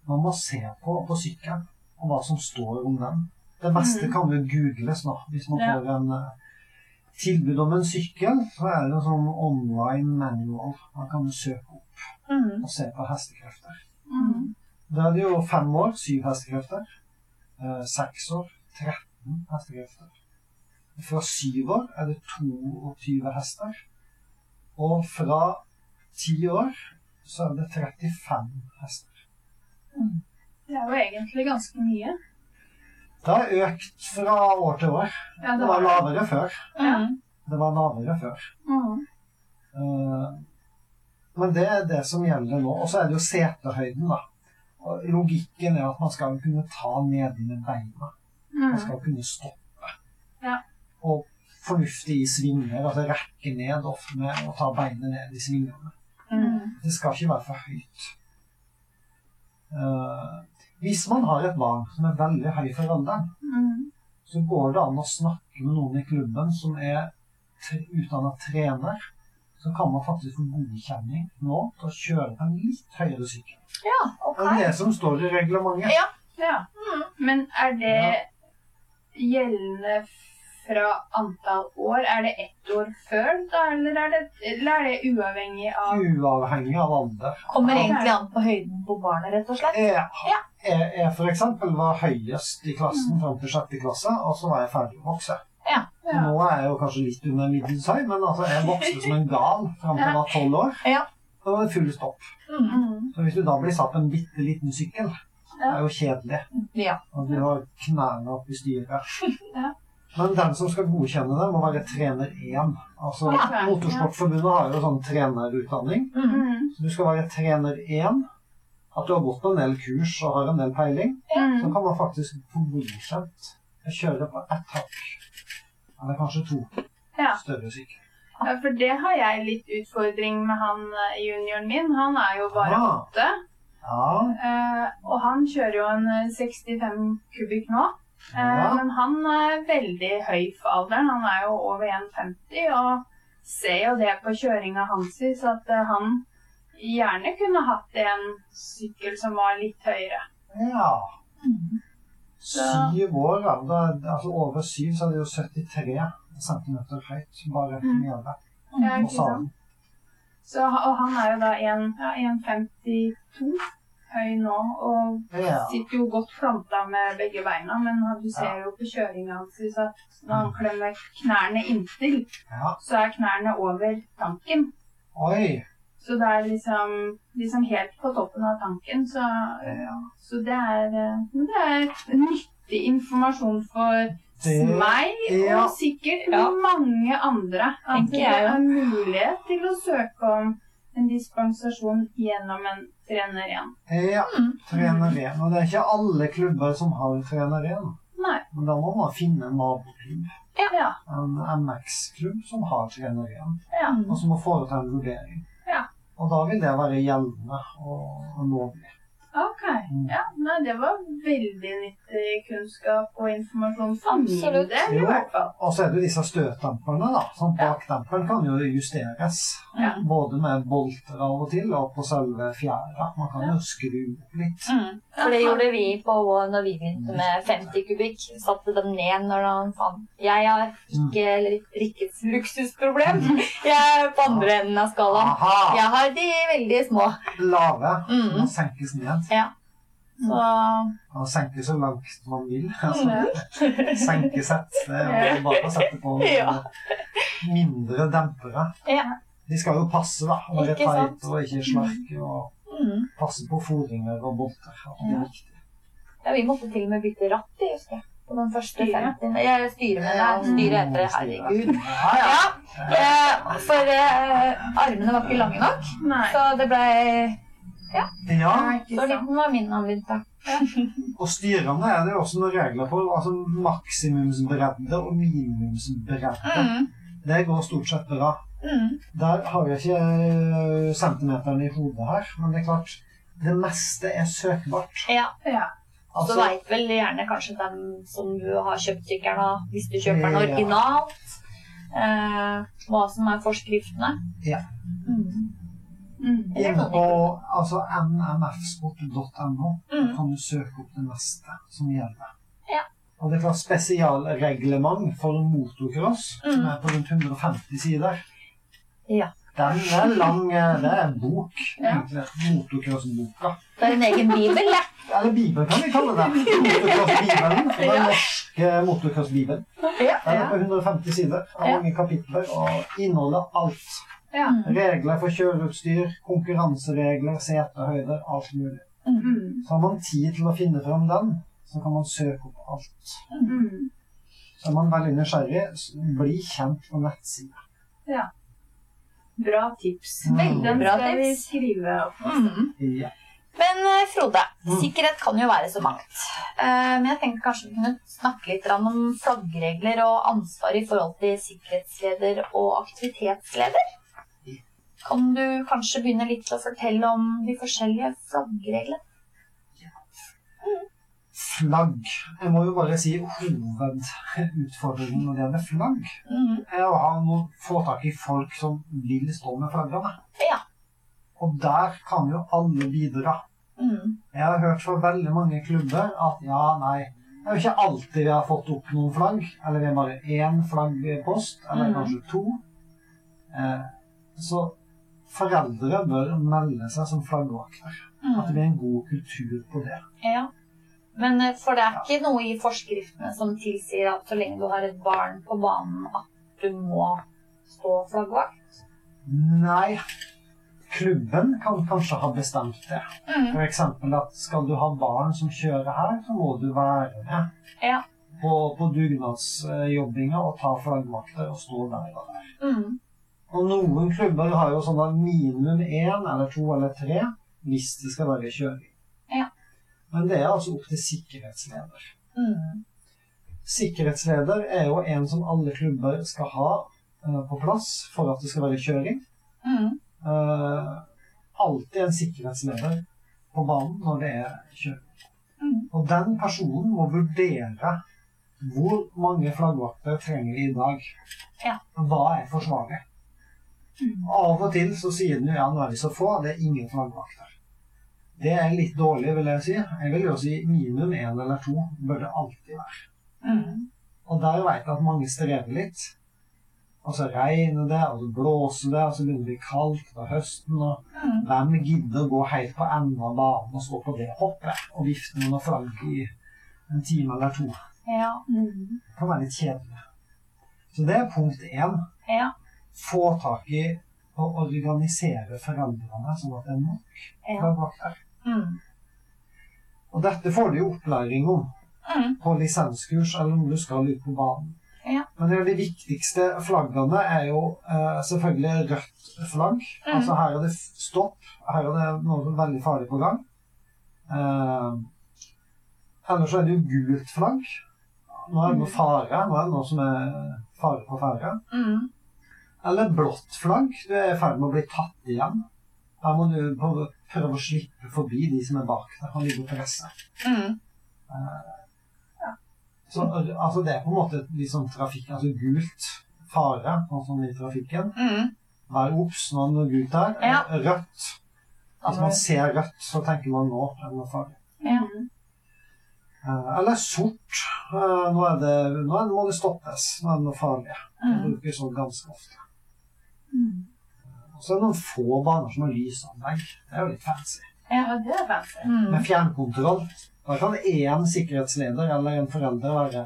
man må se på, på sykkelen og hva som står om den. Det meste Mhm. kan jo googles nå. Hvis man får en uh, tilbud om en sykkel, så er det en sånn online manual. Man kan søke opp Mm. og se på hestekrefter. Mm. Da er det jo fem år, syv hestekrefter. Eh, Seks år, 13 hestekrefter. Fra syv år er det 22 hester. Og fra ti år så er det 35 hester. Det er jo egentlig ganske mye. Det har økt fra år til år. Ja, Det var lavere før. Mm. Det var lavere før. Mm. Eh, Men det er det som gjelder nå. Og så er det jo setehøyden, da. Og logikken er at man skal kunne ta nedi med beina. Man Mm. skal kunne stoppe. Ja. Og i svinger, altså rekke ned ofte med å ta beinet ned i svingene. Mm. Det skal ikke være for høyt. Uh, hvis man har et barn som er veldig høy for alderen, Mm. så går det an å snakke med noen i klubben som er utdanna trener. Så kan man faktisk få godkjenning nå til å kjøre på en litt høyere sykkel. Ja, ok. Det er det som står i reglementet. Ja. Ja. Men er det gjeldende fra antall år? Er det ett år før, da, eller er det, eller er det uavhengig av Uavhengig av alder. Kommer egentlig an på høyden på barnet, rett og slett. Ja. jeg, jeg for eksempel var høyest i klassen fram til sjette klasse, og så var jeg ferdig å vokse. Ja. Nå er jeg jo kanskje litt under middels høy, men altså, jeg vokste som en gal fram til jeg var tolv år. Ja. Da var det full stopp. Mm. Så hvis du da blir satt på en bitte liten sykkel, det er jo kjedelig. Ja. Og du har knærne opp i styret. [LAUGHS] Ja. Men den som skal godkjenne det, må være trener 1. Altså, Ja. Motorsportforbundet har jo sånn trenerutdanning. Mm. Så du skal være trener 1. At du har gått på en del kurs og har en del peiling. Så kan man faktisk få godkjent å kjøre på ett hakk. Eller kanskje to Ja. større syke. ja, for det har jeg litt utfordring med han eh, junioren min. Han er jo bare Ah. åtte. Ja, eh, og han kjører jo en eh, 65 kubikk nå. Eh, Ja. Men han er veldig høy for alderen. Han er jo over 1,50 og ser jo det på kjøringa hans så at eh, han gjerne kunne hatt en sykkel som var litt høyere. ja. Mm. Syv år, da. Altså over syv, så er det jo 73 cm høyt. Bare Mm. nede Ja, ikke sant? Så, og han er jo da en- ja, 1,52 høy nå, og Ja. sitter jo godt planta med begge beina, men du ser jo på kjøringa hans at når han klemmer knærne inntil, ja. så er knærne over tanken. Oi. Så det er liksom, liksom helt på toppen av tanken, så, Ja. så det er, eh, det er nyttig informasjon for Det- meg ja. og sikkert Ja. mange andre. At det jeg er mulighet til å søke om en dispensasjon gjennom en trener igjen. Ja, trener 1. Og det er ikke alle klubber som har trener 1. Nei. Men da må man finne en naboklubb, Ja. en MX-klubb, som har trener 1, ja. Og som må foreta en vurdering. Og da vil det være gjeldende og lovlig. Ok. Mm. Ja, nei, det var veldig nyttig kunnskap og informasjon for min del, i Jo. hvert fall. Og så er det disse støtdemperne, da. Sånn, bakdamperen kan jo justeres. Ja. Både med bolter av og til, og på selve fjæra. Man kan jo skru opp litt. Mm. For det gjorde vi på vår når vi begynte med 50 kubikk. Satte dem ned når han fant Jeg har ikke Rikkets luksusproblem. Jeg er på andre enden av skalaen. Jeg har de veldig små. Lave. Mm. Må senkes ned. Så Man senker så langt man vil. [LAUGHS] Altså, senkesett. Det er jo bare å sette på noen [LAUGHS] Ja. mindre dempere. ja. De skal jo passe, da. Være tight og ikke slarke. Og Mm. passe på foringer og bolter. Det er Ja. ja. Vi måtte til og med bytte ratt, jeg husker jeg. På den første Styre? 50. Jeg styrer med det. Styret heter det. Herregud. Ja, ja. Ja, eh, for eh, armene var ikke lange nok, Nei. så det ble ja. ja. Så sant. liten var min anvendelse. [LAUGHS] Og styrende er det jo også noen regler på. Altså maksimumsbredde og minimumsbredde. Mm. Det går stort sett bra. Mm. Der har jeg ikke eh, centimeteren i hodet her, men det er klart det meste er søkbart. Ja. Ja. Så Altså, veit vel gjerne kanskje dem som du har kjøpt sykkelen av, hvis du kjøper den Ja. originalt, eh, hva som er forskriftene. Ja. Mm. Mm. Eller på altså, nmfsport.no Mm. kan du søke opp det meste som gjelder. Ja. Og det er klart spesialreglement for motocross, som Mm. er på rundt 150 sider. Ja. Den er lang. eh, Det er en bok, Ja. egentlig. Motocross-boka. Det er en egen bibel, ja. Eller bibel, kan vi kalle det. Motocross-bibelen. Den Ja. norske motocross-bibelen. Ja. Den er på 150 sider Det er mange kapitler og inneholder alt. Ja. Mm. Regler for kjøreutstyr, konkurranseregler, setehøyder, alt mulig. Mm. Så har man tid til å finne fram den, så kan man søke opp alt. Mm. Så er man veldig nysgjerrig, bli kjent på nettsida. Bra tips. Mm. Veldig Bra skal vi tips. skrive opp. Mm. Ja. Men eh, Frode, Mm. sikkerhet kan jo være så mangt. Eh, Men jeg tenkte kanskje vi kunne snakke litt om flaggregler og ansvar i forhold til sikkerhetsleder og aktivitetsleder. Kan du kanskje begynne litt å fortelle om de forskjellige flaggreglene? Flagg. Jeg må jo bare si hovedutfordringen når det gjelder flagg, Mhm. er å ha noe, få tak i folk som vil stå med flaggene. Ja. Og der kan jo alle bidra. Mm. Jeg har hørt fra veldig mange klubber at ja, nei, det er jo ikke alltid vi har fått opp noen flagg. Eller vi har bare én flaggpost, eller mm. kanskje to. Eh, så foreldre bør melde seg som flaggvakter. At det blir en god kultur på det. Ja. Men eh, for det er ikke noe i forskriftene som tilsier at så lenge du har et barn på banen, at du må stå flaggvakt? Nei, klubben kan kanskje ha bestemt det. Mm. For eksempel at skal du ha barn som kjører her, så må du være med Ja. på, på dugnadsjobbinga og ta flaggvakter og stå der og der. Mhm. Og noen klubber har jo sånn at minimum én eller to eller tre hvis det skal være kjøring. Ja. Men det er altså opp til sikkerhetsleder. Mm. Sikkerhetsleder er jo en som alle klubber skal ha uh, på plass for at det skal være kjøring. Mm. Uh, alltid en sikkerhetsleder på banen når det er kjøring. Mm. Og den personen må vurdere hvor mange flaggvakter trenger vi i dag. Ja. Hva er forsvarlig? Mhm. Av og til så sier den jo ja, nå er vi så få, det er ingen flaggvakter. Det er litt dårlig, vil jeg si. Jeg vil jo si minimum én eller to bør det alltid være. Mm. Og der vet jeg at mange strever litt. Og så regner det, og så blåser det, og så begynner det å bli kaldt på høsten. og mm. hvem gidder å gå helt på enden av banen og stå på det hoppet og vifte med noen flagg i en time eller to? Ja. Mm. Det kan være litt kjedelig. Så det er punkt én. Ja. Få tak i og organisere foreldrene sånn at det er nok Ja. flaggvakter. Mm. Og dette får du jo opplæring om. Mm. på lisenskurs, eller om du skal ut på banen. Ja. Men det de viktigste flaggene er jo eh, selvfølgelig rødt flagg. Mm. Altså her er det stopp. Her er det noe som er veldig farlig på gang. Eh, ellers er det jo gult flagg. Nå er det noe fare. Nå er det noe som er fare på ferde. Mm. Eller blått flagg. Du er i ferd med å bli tatt igjen. Her må du prøve å slippe forbi de som er bak deg. Han ligger på presser. Mm. Så altså, det er på en måte litt sånn trafikk, altså gult fare, sånn som i trafikken. Mm. Vær obs når det er gult der. Ja. Rødt. Hvis man ser rødt, så tenker man nå er det noe farlig. Ja. Eh, Eller sort. Eh, Nå, det, nå må det stoppes. Nå er det noe farlig. Det Mm. brukes sånn ganske ofte. Og så er det noen få baner som har lysanlegg. Det er jo litt fancy. Ja, det er fancy. Mm. Med fjernkontroll. Da kan én sikkerhetsleder eller en forelder være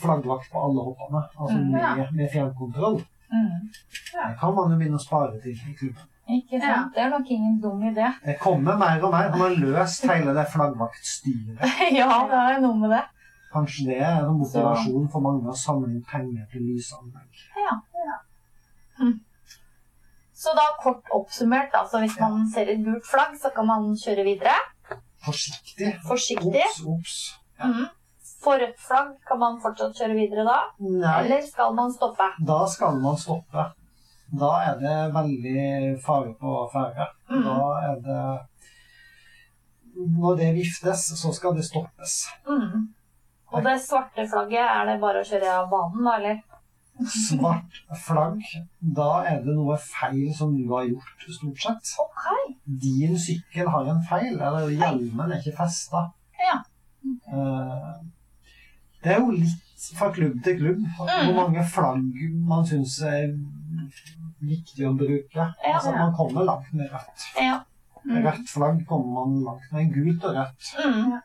flaggvakt på alle hoppene. Altså Mm, ja. med, med fjernkontroll. Mm. Det kan man jo begynne å spare til i klubben. Ikke sant? Det er nok ingen dum idé. Det kommer mer og mer. Han har løst hele det flaggvaktstyret. [LAUGHS] ja, det er noe med det. Kanskje det er en motivasjon for mange å samle inn penger til lysanlegg. Så da kort oppsummert, altså hvis man ser et gult flagg, så kan man kjøre videre. Forsiktig. Forsiktig. Ops, ops. Ja. Mm. For rødt flagg kan man fortsatt kjøre videre da? Nei, Eller skal man stoppe? da skal man stoppe. Da er det veldig fare på ferde. Mm. Da er det Når det viftes, så skal det stoppes. Mm. Og det svarte flagget, er det bare å kjøre av banen da, eller? Svart flagg, da er det noe feil som du har gjort, stort sett. Okay. Din sykkel har en feil, eller hjelmen er ikke festa. Ja. Okay. Det er jo litt fra klubb til klubb hvor mange flagg man syns er viktig å bruke. Ja. Altså, man kommer langt med rødt. Ja. Mm. Rødt flagg kommer man langt med. Gult og rødt. Mm.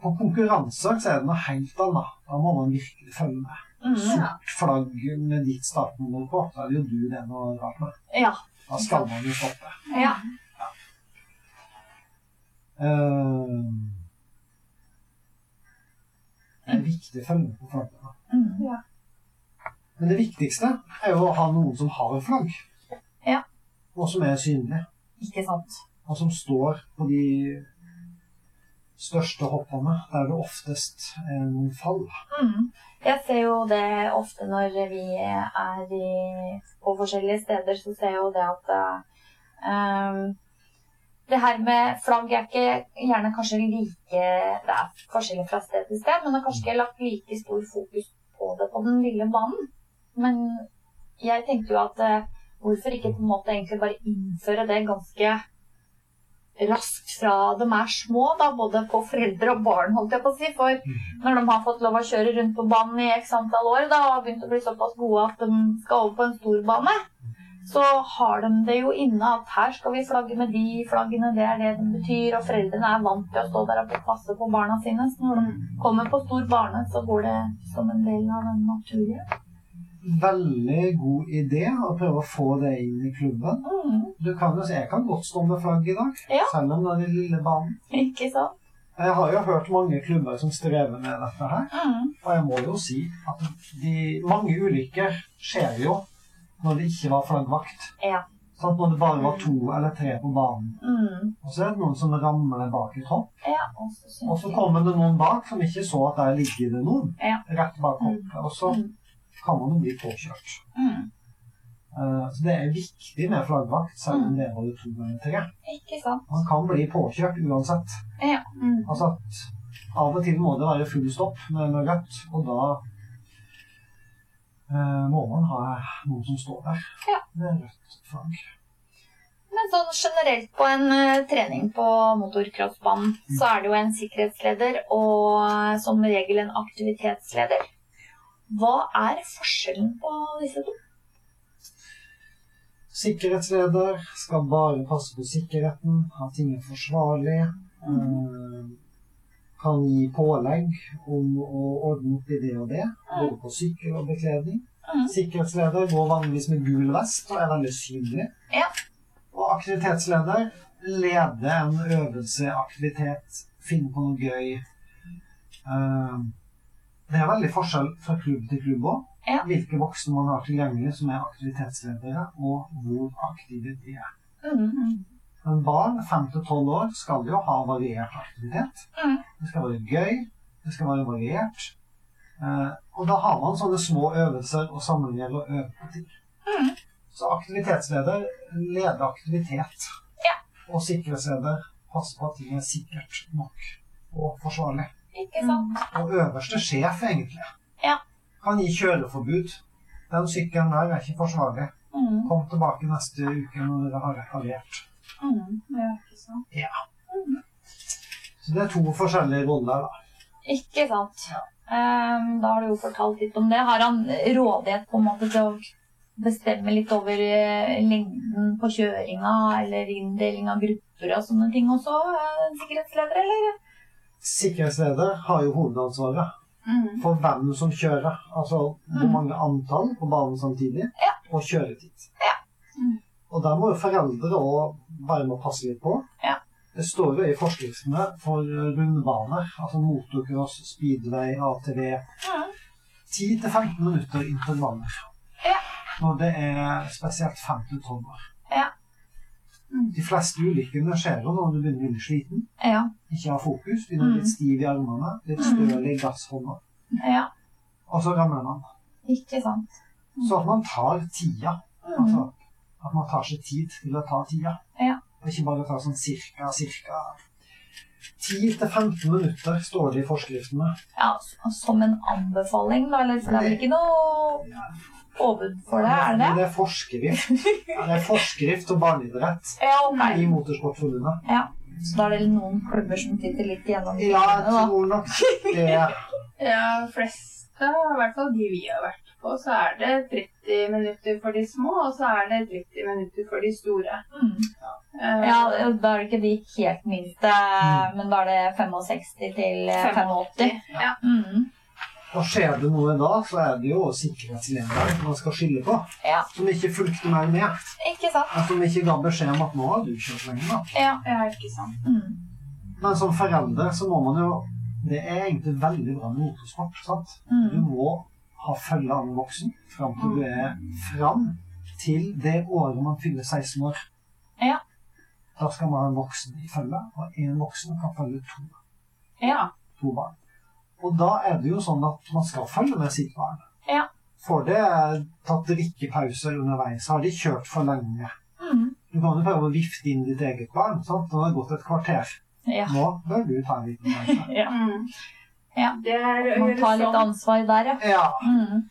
På konkurranser så er det noe helt annet. Da må man virkelig følge med. Mhm. Sort flagg med ditt startnummer på, så er det jo du det er noe rart med. Ja. Da skal man jo stoppe. ja. Eh, det er viktig å følge med på flaggene. Ja Men det viktigste er jo å ha noen som har flagg. Ja. Og som er synlig. Ikke sant. Og som står på de største hoppene, der det oftest er noen fall. Mm. Jeg ser jo det ofte når vi er i, på forskjellige steder, så ser jeg jo det at eh, det her med flagg er ikke gjerne kanskje like Det er forskjellig fra sted til sted, men det er kanskje ikke lagt like stor fokus på det på den lille banen. Men jeg tenkte jo at eh, hvorfor ikke på en måte egentlig bare innføre det ganske raskt fra de er små, da, både på foreldre og barn, holdt jeg på å si. For når de har fått lov å kjøre rundt på banen i x antall år da, og har begynt å bli såpass gode at de skal over på en stor bane, så har de det jo inne at her skal vi flagge med de flaggene, det er det det betyr, og foreldrene er vant til å stå der og passe på barna sine. Så når de kommer på stor bane, så går det som en del av den naturlige. Veldig god idé å prøve å få det inn i klubben. Mm, Du kan jo si, Jeg kan godt stå med flagg i dag, Ja. selv om det er den lille banen. ikke sant? Jeg har jo hørt mange klubber som strever med dette her. Mm, Og jeg må jo si at de, mange ulykker skjer jo når det ikke var flaggvakt. Ja. Sant? Når det bare var to eller tre på banen. mm, Og så er det noen som ramler bak et hopp. ja, og så kommer det noen bak som ikke så at der ligger det noen. Ja. Rett bak hoppet. Og så Mm. Kan man jo bli påkjørt. mm, Uh, Så det er viktig med flaggvakt, selv om det er både to ganger, tre. Ikke sant? Man kan bli påkjørt uansett. Ja. Mm. Altså at av og til må det være full stopp med, med rødt, og da uh, må man ha noen som står der Ja. med rødt flagg. Men sånn generelt på en uh, trening på motocrossbanen, så er det jo en sikkerhetsleder og som regel en aktivitetsleder. Hva er forskjellen på disse to? Sikkerhetsleder skal bare passe på sikkerheten, at ting er forsvarlig. Mm. kan gi pålegg om å ordne opp i det og det, både på sykkel og bekledning. Mm. Sikkerhetsleder går vanligvis med gul vest og er veldig synlig. Ja. Og aktivitetsleder leder en øvelse, aktivitet, finne på noe gøy. Eh, det er veldig forskjell fra klubb til klubb òg. Ja. Hvilke voksne man har tilgjengelig som er aktivitetsledere, og hvor aktive de er. Mm. Men barn 5-12 år skal jo ha variert aktivitet. Mm. Det skal være gøy, det skal være variert. Eh, og da har man sånne små øvelser og samlinger å øve på til. Mm. Så aktivitetsleder leder aktivitet. Ja. Og sikkerhetsleder passer på at ting er sikkert nok og forsvarlig. Ikke sant? Og øverste sjef, egentlig, Ja. kan gi kjøreforbud. Den sykkelen der er ikke forsvarlig. Mm. Kom tilbake neste uke når dere har reparert. Mm. Ja, ikke sant. Så det er to forskjellige roller, da. Ikke sant. Ehm, da har du jo fortalt litt om det. Har han rådighet på en måte til å bestemme litt over eh, lengden på kjøringa eller inndeling av grupper og sånne ting også, eh, sikkerhetsleder, eller? Sikkerhetsleder har jo hovedansvaret Mm. for hvem som kjører. Altså hvor Mm. mange antall på banen samtidig, Ja. og kjøretid. Ja. Mm. Og der må jo foreldre òg være med og passe litt på. Ja. Det står jo i forskriftene for rundbaner, altså motocross, speedway, ATV, Mm. 10-15 minutter intervaller. Ja. Når det er spesielt 5-12 år. Ja. Mm. De fleste ulykkene skjer jo når du begynner å bli sliten, Ja. ikke har fokus, begynner å bli Mm. stiv i armene, litt Mm. støl i gasshånda, ja. og så ramler man. Ikke sant. Så at man tar tida. Mm. Altså at man tar seg tid til å ta tida. Ja. Og ikke bare ta sånn cirka, cirka 10-15 minutter står det i forskriftene. Ja, som en anbefaling, da, eller? For det er vel ikke noe påbud for det, er det det? Det er forskrift. Ja, det er forskrift om barneidrett [LAUGHS] Ja, i. Motorsportforbundet. Ja. Så da er det noen klubber som sitter litt gjennom Ja, jeg tror nok det. [LAUGHS] Ja, fleste, i hvert fall de vi har vært på, så er det 30 minutter for de små, og så er det 30 minutter for de store. Mm. Uh, Ja, da er det ikke de helt minste, Mm. men da er det 65 til 85. 85. Ja. Mm. Og skjer det noe da, så er det jo sikkerhetslederen man skal skylde på. Ja. Som ikke fulgte mer med. Ikke sant? Og som ikke ga beskjed om at nå har du kjørt lenge. nok. Ja. ja, ikke sant. Mm. Men som forelder så må man jo Det er egentlig veldig bra med motorsport. sant? Du Mm. må ha følge av en voksen fram til du er fram til det året man fyller 16 år. Ja. Da skal man ha en voksen i følge, og én voksen kan følge to, Ja. to barn. Og da er det jo sånn at man skal følge med sitt barn. Ja. Får det tatt drikkepauser underveis? Har de kjørt for lenge? Mm. Du kan jo prøve å vifte inn ditt eget barn. sant? Nå har det gått et kvarter. Ja. Nå bør du ta en liten pause. [LAUGHS] ja. Mm. Ja. Det er Man tar litt sånn. ansvar der, ja. Ja. Mm.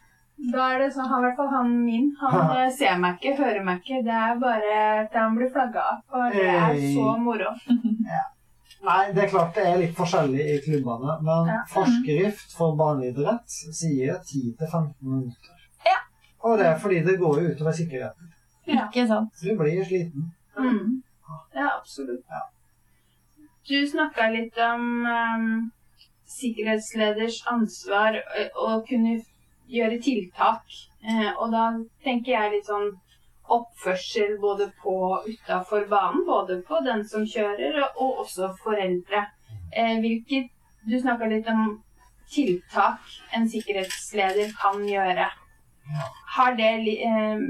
Da er det sånn, han, i hvert fall han min, han ja. ser meg ikke, hører meg ikke. Det er bare at han blir flagga av. Og det er så moro. [LAUGHS] Nei, det er klart det er litt forskjellig i klubbene, men Ja. forskrift for barneidrett sier 10-15 minutter. Ja. Og det er fordi det går jo utover sikkerheten. Ja. Ikke sant? Du blir sliten. Mm. Ja, absolutt. Ja. Du snakka litt om um, sikkerhetsleders ansvar å kunne gjøre tiltak. Eh, og da tenker jeg litt sånn oppførsel både på utafor banen. Både på den som kjører, og også foreldre. Eh, hvilke, du snakka litt om tiltak en sikkerhetsleder kan gjøre. Har det eh,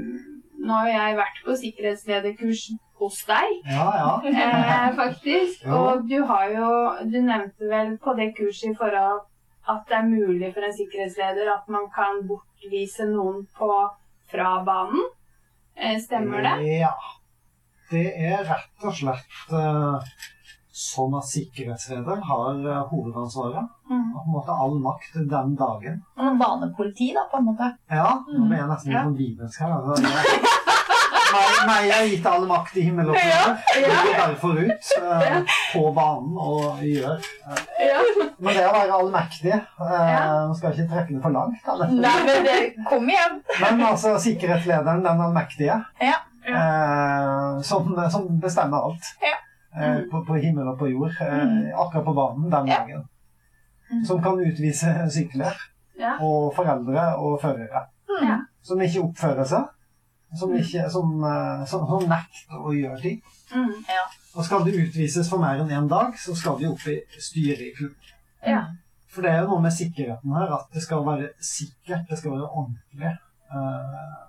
Nå har jeg vært på sikkerhetslederkurs hos deg, Ja, ja. eh, faktisk. Og du har jo Du nevnte vel på det kurset i forhold at det er mulig for en sikkerhetsleder at man kan bortvise noen på, fra banen. Eh, stemmer det? Ja. Det er rett og slett eh, sånn at sikkerhetsleder har eh, hovedansvaret. Mm. Og på en måte all makt den dagen. Og banepoliti, da, på en måte. Ja, nå ble jeg nesten litt sånn bibelsk her. Altså, [LAUGHS] meg, jeg er gitt all makt i himmel og jord. Jeg går derfor ut eh, på banen og gjør eh, Ja. Men det å være allmektig eh, skal ikke trekke det for langt, da. Nei, men det, kom igjen! men altså sikkerhetslederen, den allmektige, Ja. eh, som, som bestemmer alt Ja. eh, på, på himmel og på jord, eh, akkurat på banen den Ja. dagen. Som kan utvise sykler Ja. og foreldre og førere. Ja. Som ikke oppfører seg. Som, ikke, som, eh, som, som nekter å gjøre ting. Mm. Og skal det utvises for mer enn én dag, så skal de opp i styret i klubben. Ja. For det er jo noe med sikkerheten her, at det skal være sikkert, det skal være ordentlig. Uh,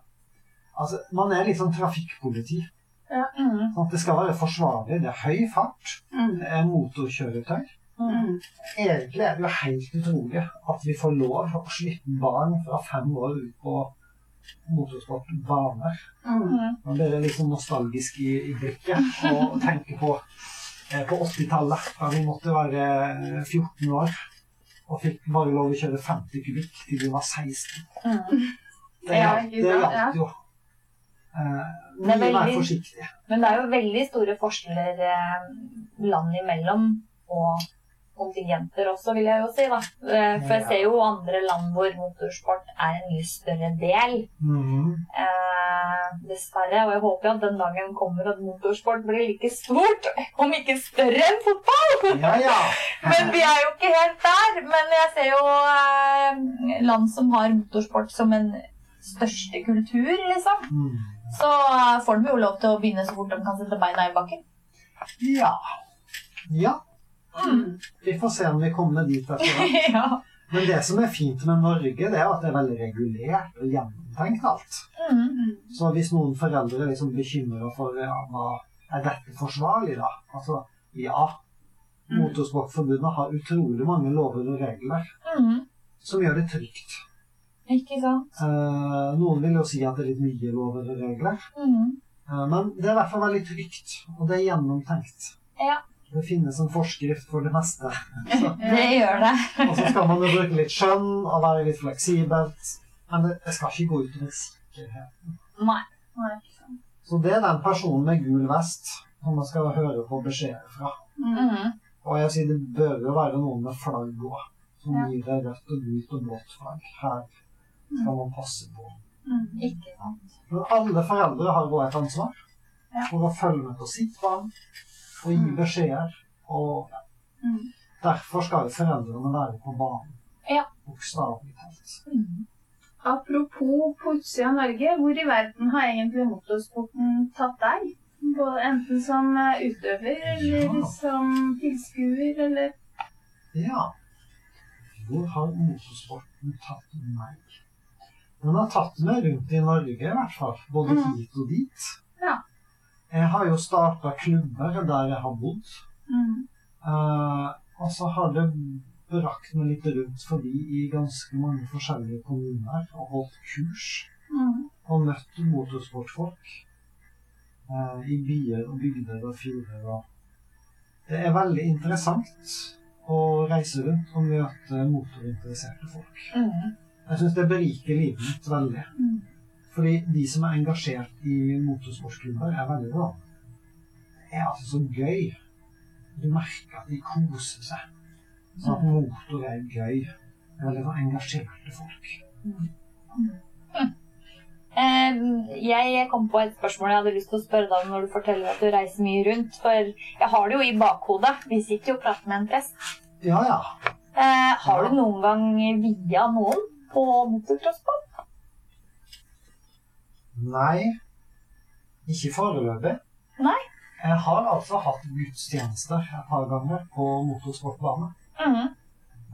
altså, man er litt sånn trafikkpoliti. Mm. Sånn at det skal være forsvarlig. Det er høy fart, Mm. det er motorkjøretøy. Mm. Egentlig er det jo helt utrolig at vi får lov å slippe barn fra fem år ut på motorsportbaner. Mm. Man blir litt sånn nostalgisk i, i blikket og [LAUGHS] tenker på, eh, på 80-tallet, da vi måtte være 14 år og fikk bare lov å kjøre 50 kubikk til vi var 16. Mm. Det, Ja, gjaldt jo. Eh, Det veldig, mye mer forsiktig. Men det er jo veldig store forskjeller eh, land imellom og kontingenter også, vil jeg jo si. da. Eh, For jeg ser jo andre land hvor motorsport er en mye større del. Mm. Eh, dessverre. Og jeg håper jo at den dagen kommer at motorsport blir like stort, om ikke større enn fotball. Ja, ja. [LAUGHS] Men vi er jo ikke helt der. Men jeg ser jo eh, land som har motorsport som en største kultur, liksom. Mm. Så eh, får de jo lov til å begynne så fort de kan sette beina i bakken. Ja. Ja. Vi får se om vi kommer dit etter hvert. [LAUGHS] ja. Men det som er fint med Norge, det er at det er veldig regulert og gjennomtenkt alt. Mm. Så hvis noen foreldre liksom bekymra for ja, hva er dette forsvarlig, da? Altså, ja. Motorsportforbundet har utrolig mange lover og regler Mm. som gjør det trygt. Ikke sant? Eh, noen vil jo si at det er litt mye lover og regler, Mm. eh, men det er i hvert fall veldig trygt, og det er gjennomtenkt. Ja. Det finnes en forskrift for det meste. [LAUGHS] Så, Det gjør det. og så skal man jo bruke litt skjønn og være litt fleksibelt, men det, det skal ikke gå ut utover sikkerheten. Nei. Så det er den personen med gul vest som man skal høre på beskjeder fra. Mm. Og jeg sier det bør jo være noen med flagg òg, som Ja. gir deg rødt og gult og blått flagg. Her skal man passe på. Ikke sant. Men alle foreldre har også et ansvar Ja. for å følge med på sitt barn og gi beskjeder. Og. Mm. derfor skal foreldrene være på banen. Ja. Bokstavelig talt. Mm. Apropos på utsida av Norge, hvor i verden har egentlig motorsporten tatt deg? Både enten som eh, utøver eller Ja. som tilskuer, eller Ja. Hvor har motorsporten tatt meg? Den har tatt meg rundt i Norge, i hvert fall. Både mm. hit og dit. Ja. Jeg har jo starta klubber der jeg har bodd. mm. Uh, og så har det brakt meg litt rundt forbi i ganske mange forskjellige kommuner og holdt kurs. Mm. Og møtt motorsportfolk uh, i byer og bygder og fjorder. Og det er veldig interessant å reise rundt og møte motorinteresserte folk. Mm. Jeg syns det beriker livet mitt veldig. Mm. Fordi de som er engasjert i motorsportsklubber, er veldig bra. Det er altså så gøy. Du merker at de koser seg. Så at motor er gøy. Det er veldig sånn engasjerte folk. Eh, Jeg kom på et spørsmål jeg hadde lyst til å spørre deg om når du forteller at du reiser mye rundt. For jeg har det jo i bakhodet. Vi sitter jo og prater med en prest. Ja, ja. Eh, har du noen gang via noen på motocrossball? Nei. Ikke foreløpig. Nei. Jeg har altså hatt gudstjenester et par ganger på motorsportbane. Mm.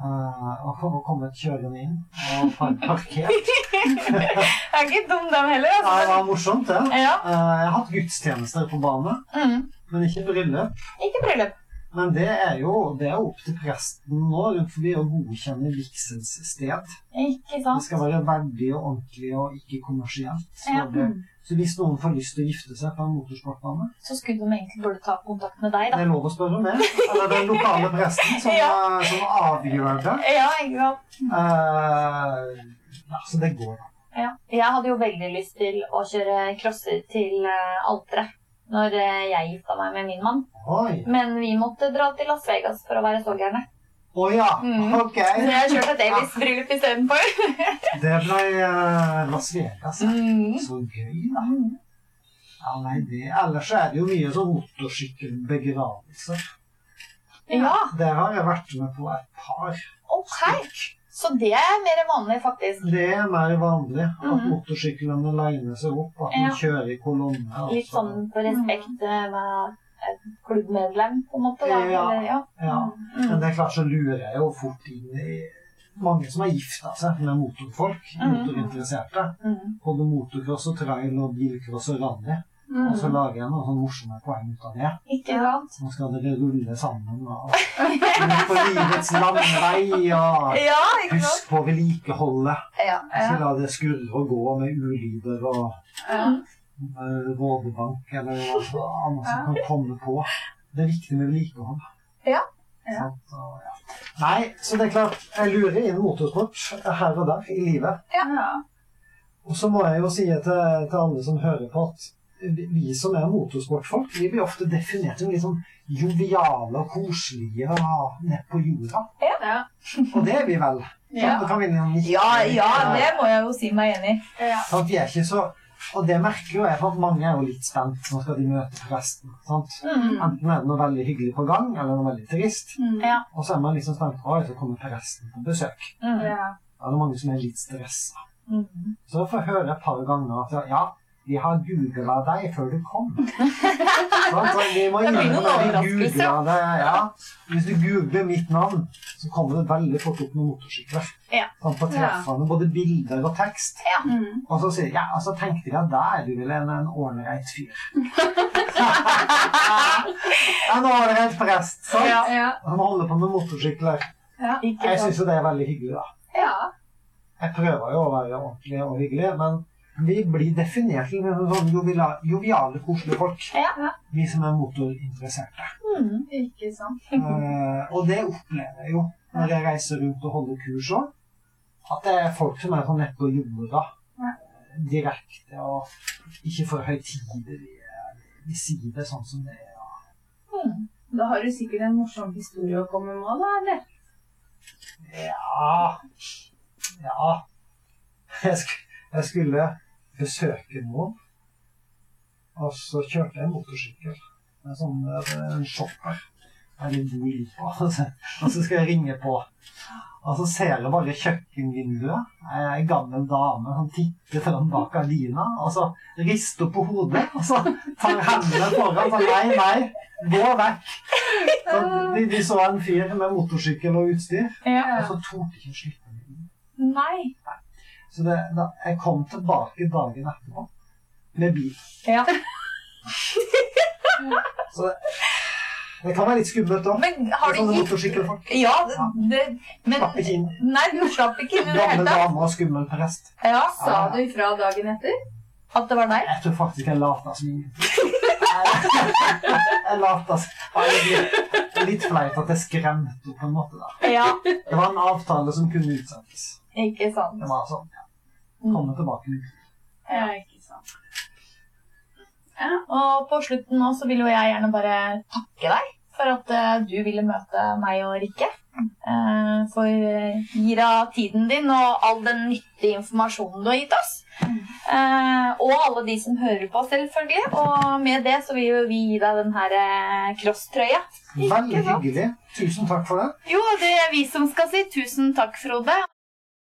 Og kom- og kommet kjørende inn og par parkert. [LAUGHS] det er ikke dum, dem heller. Ja, det Altså. var morsomt, det. Ja. Uh, jeg har hatt gudstjenester på bane, Mm. men ikke bryllup. Ikke bryllup. Men det er jo det er opp til presten nå rundt forbi å godkjenne vigselssted. Ikke Det skal være verdig og ordentlig og ikke kommersielt. Så, Ja. det, så hvis noen får lyst til å gifte seg på en motorsportbane, Så skulle de egentlig burde ta kontakt med deg, det er lov å spørre meg. Eller den lokale presten som, Ja. som avgjør det. Ja, ikke sant? Uh, ja, så det går, da. Ja. Jeg hadde jo veldig lyst til å kjøre crosser til uh, alteret når eh, jeg gifta meg med min mann. Oi. Men vi måtte dra til Las Vegas for å være så gærne. Å ja, Mm. ok. Så jeg kjørte et Elvis-bryllup istedenfor. [LAUGHS] Det ble uh, Las Vegas. Mm. Så gøy, da. Ja, nei, det. Ellers er det jo mye sånn motorsykkelbegravelser. Ja, Der har jeg vært med på et par. ok. Så det er mer vanlig, faktisk. Det er mer vanlig at Mhm. motorsyklene liner seg opp, at man kjører i kolonne. Litt altså. sånn på respekt eh, med et klubbmedlem, på en måte. Da. Ja. Eller, ja. Ja. Mm. Men det er klart så lurer jeg jo fort inn i mange som har gifta seg med motorfolk, Mhm. motorinteresserte. Mm. Både motocross og trail og bilcross og rally. Mm. Og så lager jeg noen sånne morsomme poeng ut av det. Ikke sant? Nå skal dere rulle sammen og på livets landvei og Ja, husk på vedlikeholdet. Ja. Ikke la det skurre og gå med ulyder og Ja. eh, rådebank eller hva annet som kan komme på. Det er viktig med vedlikehold. Ja. Ja. Og, ja. Nei, så det er klart, jeg lurer inn motorsport her og der i livet. Ja. Og så må jeg jo si til, til alle som hører på, at vi- som er motorsportfolk, vi blir ofte definert som litt sånn joviale og koselige og nede på jorda. Ja. Og det er vi vel. Ja. Det kan vi liksom Ja, ja, det må jeg jo si meg enig i. Ja. Vi er ikke så Og det merker jo jeg, for at mange er jo litt spent. Nå skal de møte presten. Sant? Mm. Enten er det noe veldig hyggelig på gang, eller noe veldig trist. Mm. Ja. Og så er man liksom spent på at så kommer presten på besøk. Mm. Ja. Da er det mange som er litt stressa. Mm. Så jeg får høre et par ganger at ja, vi har googla deg før du kom. [LAUGHS] sånn, så vi må innrømme at vi googlet det. Ja. Hvis du googler mitt navn, så kommer det veldig fort opp med motorsykler. Ja. Sånn på treffene, både bilder og tekst. Mm. Og så sier jeg, ja, og så tenkte jeg at da er du vel en, en ålreit fyr. [LAUGHS] [LAUGHS] en ålreit prest, sant? Ja. Ja. Han holder på med motorsykler. Ja. Jeg syns jo det er veldig hyggelig, da. Ja. Jeg prøver jo å være ordentlig og hyggelig, men vi blir definert som sånn joviale, koselige folk. Ja. Vi som er motorinteresserte. Mm. Ikke sant. uh, og det opplever jeg jo når jeg reiser rundt og holder kurs òg. At det er folk som er sånn nede på jorda. Ja. Direkte og ikke for høytidelige. De sier det sånn som det er. Mm. Da har du sikkert en morsom historie å komme med, da, eller? Ja Ja. Jeg, sk jeg skulle besøke noen, og så kjørte jeg motorsykkel. En sånn en shopper. Jeg vil bo på. Og så, skal jeg ringe på. Og så ser jeg bare kjøkkenvinduet. Ei gammel dame som titter fram bak gardina, og så rister på hodet. Og så tar hendene foran Så Nei, nei, gå vekk. Så de, de så en fyr med motorsykkel og utstyr, Ja. og så torde de ikke å slippe meg inn. Nei. Så det, da, jeg kom tilbake dagen etterpå med bil. Ja. [LAUGHS] Så det, det kan være litt skummelt òg. Men har du Sånne gitt motorsykkelfolk. Ja, det, det men Slapp ikke inn. Nei, du slapp ikke inn i det hele tatt. dame og skummel prest. Ja, Sa du ifra dagen etter? at det var deg? Jeg tror faktisk jeg lata som ingenting. Jeg lata som Det blir litt flaut at jeg skremte henne på en måte. da. Ja. Det var en avtale som kunne utsettes. Ikke sant. Det var sånn. ja. Komme tilbake litt. Ja, ikke sant. Og på slutten nå så vil jo jeg gjerne bare takke deg for at eh, du ville møte meg og Rikke. Eh, for gir av tiden din og all den nyttige informasjonen du har gitt oss. Eh, og alle de som hører på, selvfølgelig. Og med det så vil jo vi gi deg den her crosstrøya. Veldig hyggelig. Tusen takk for det. Jo, det er vi som skal si tusen takk, Frode.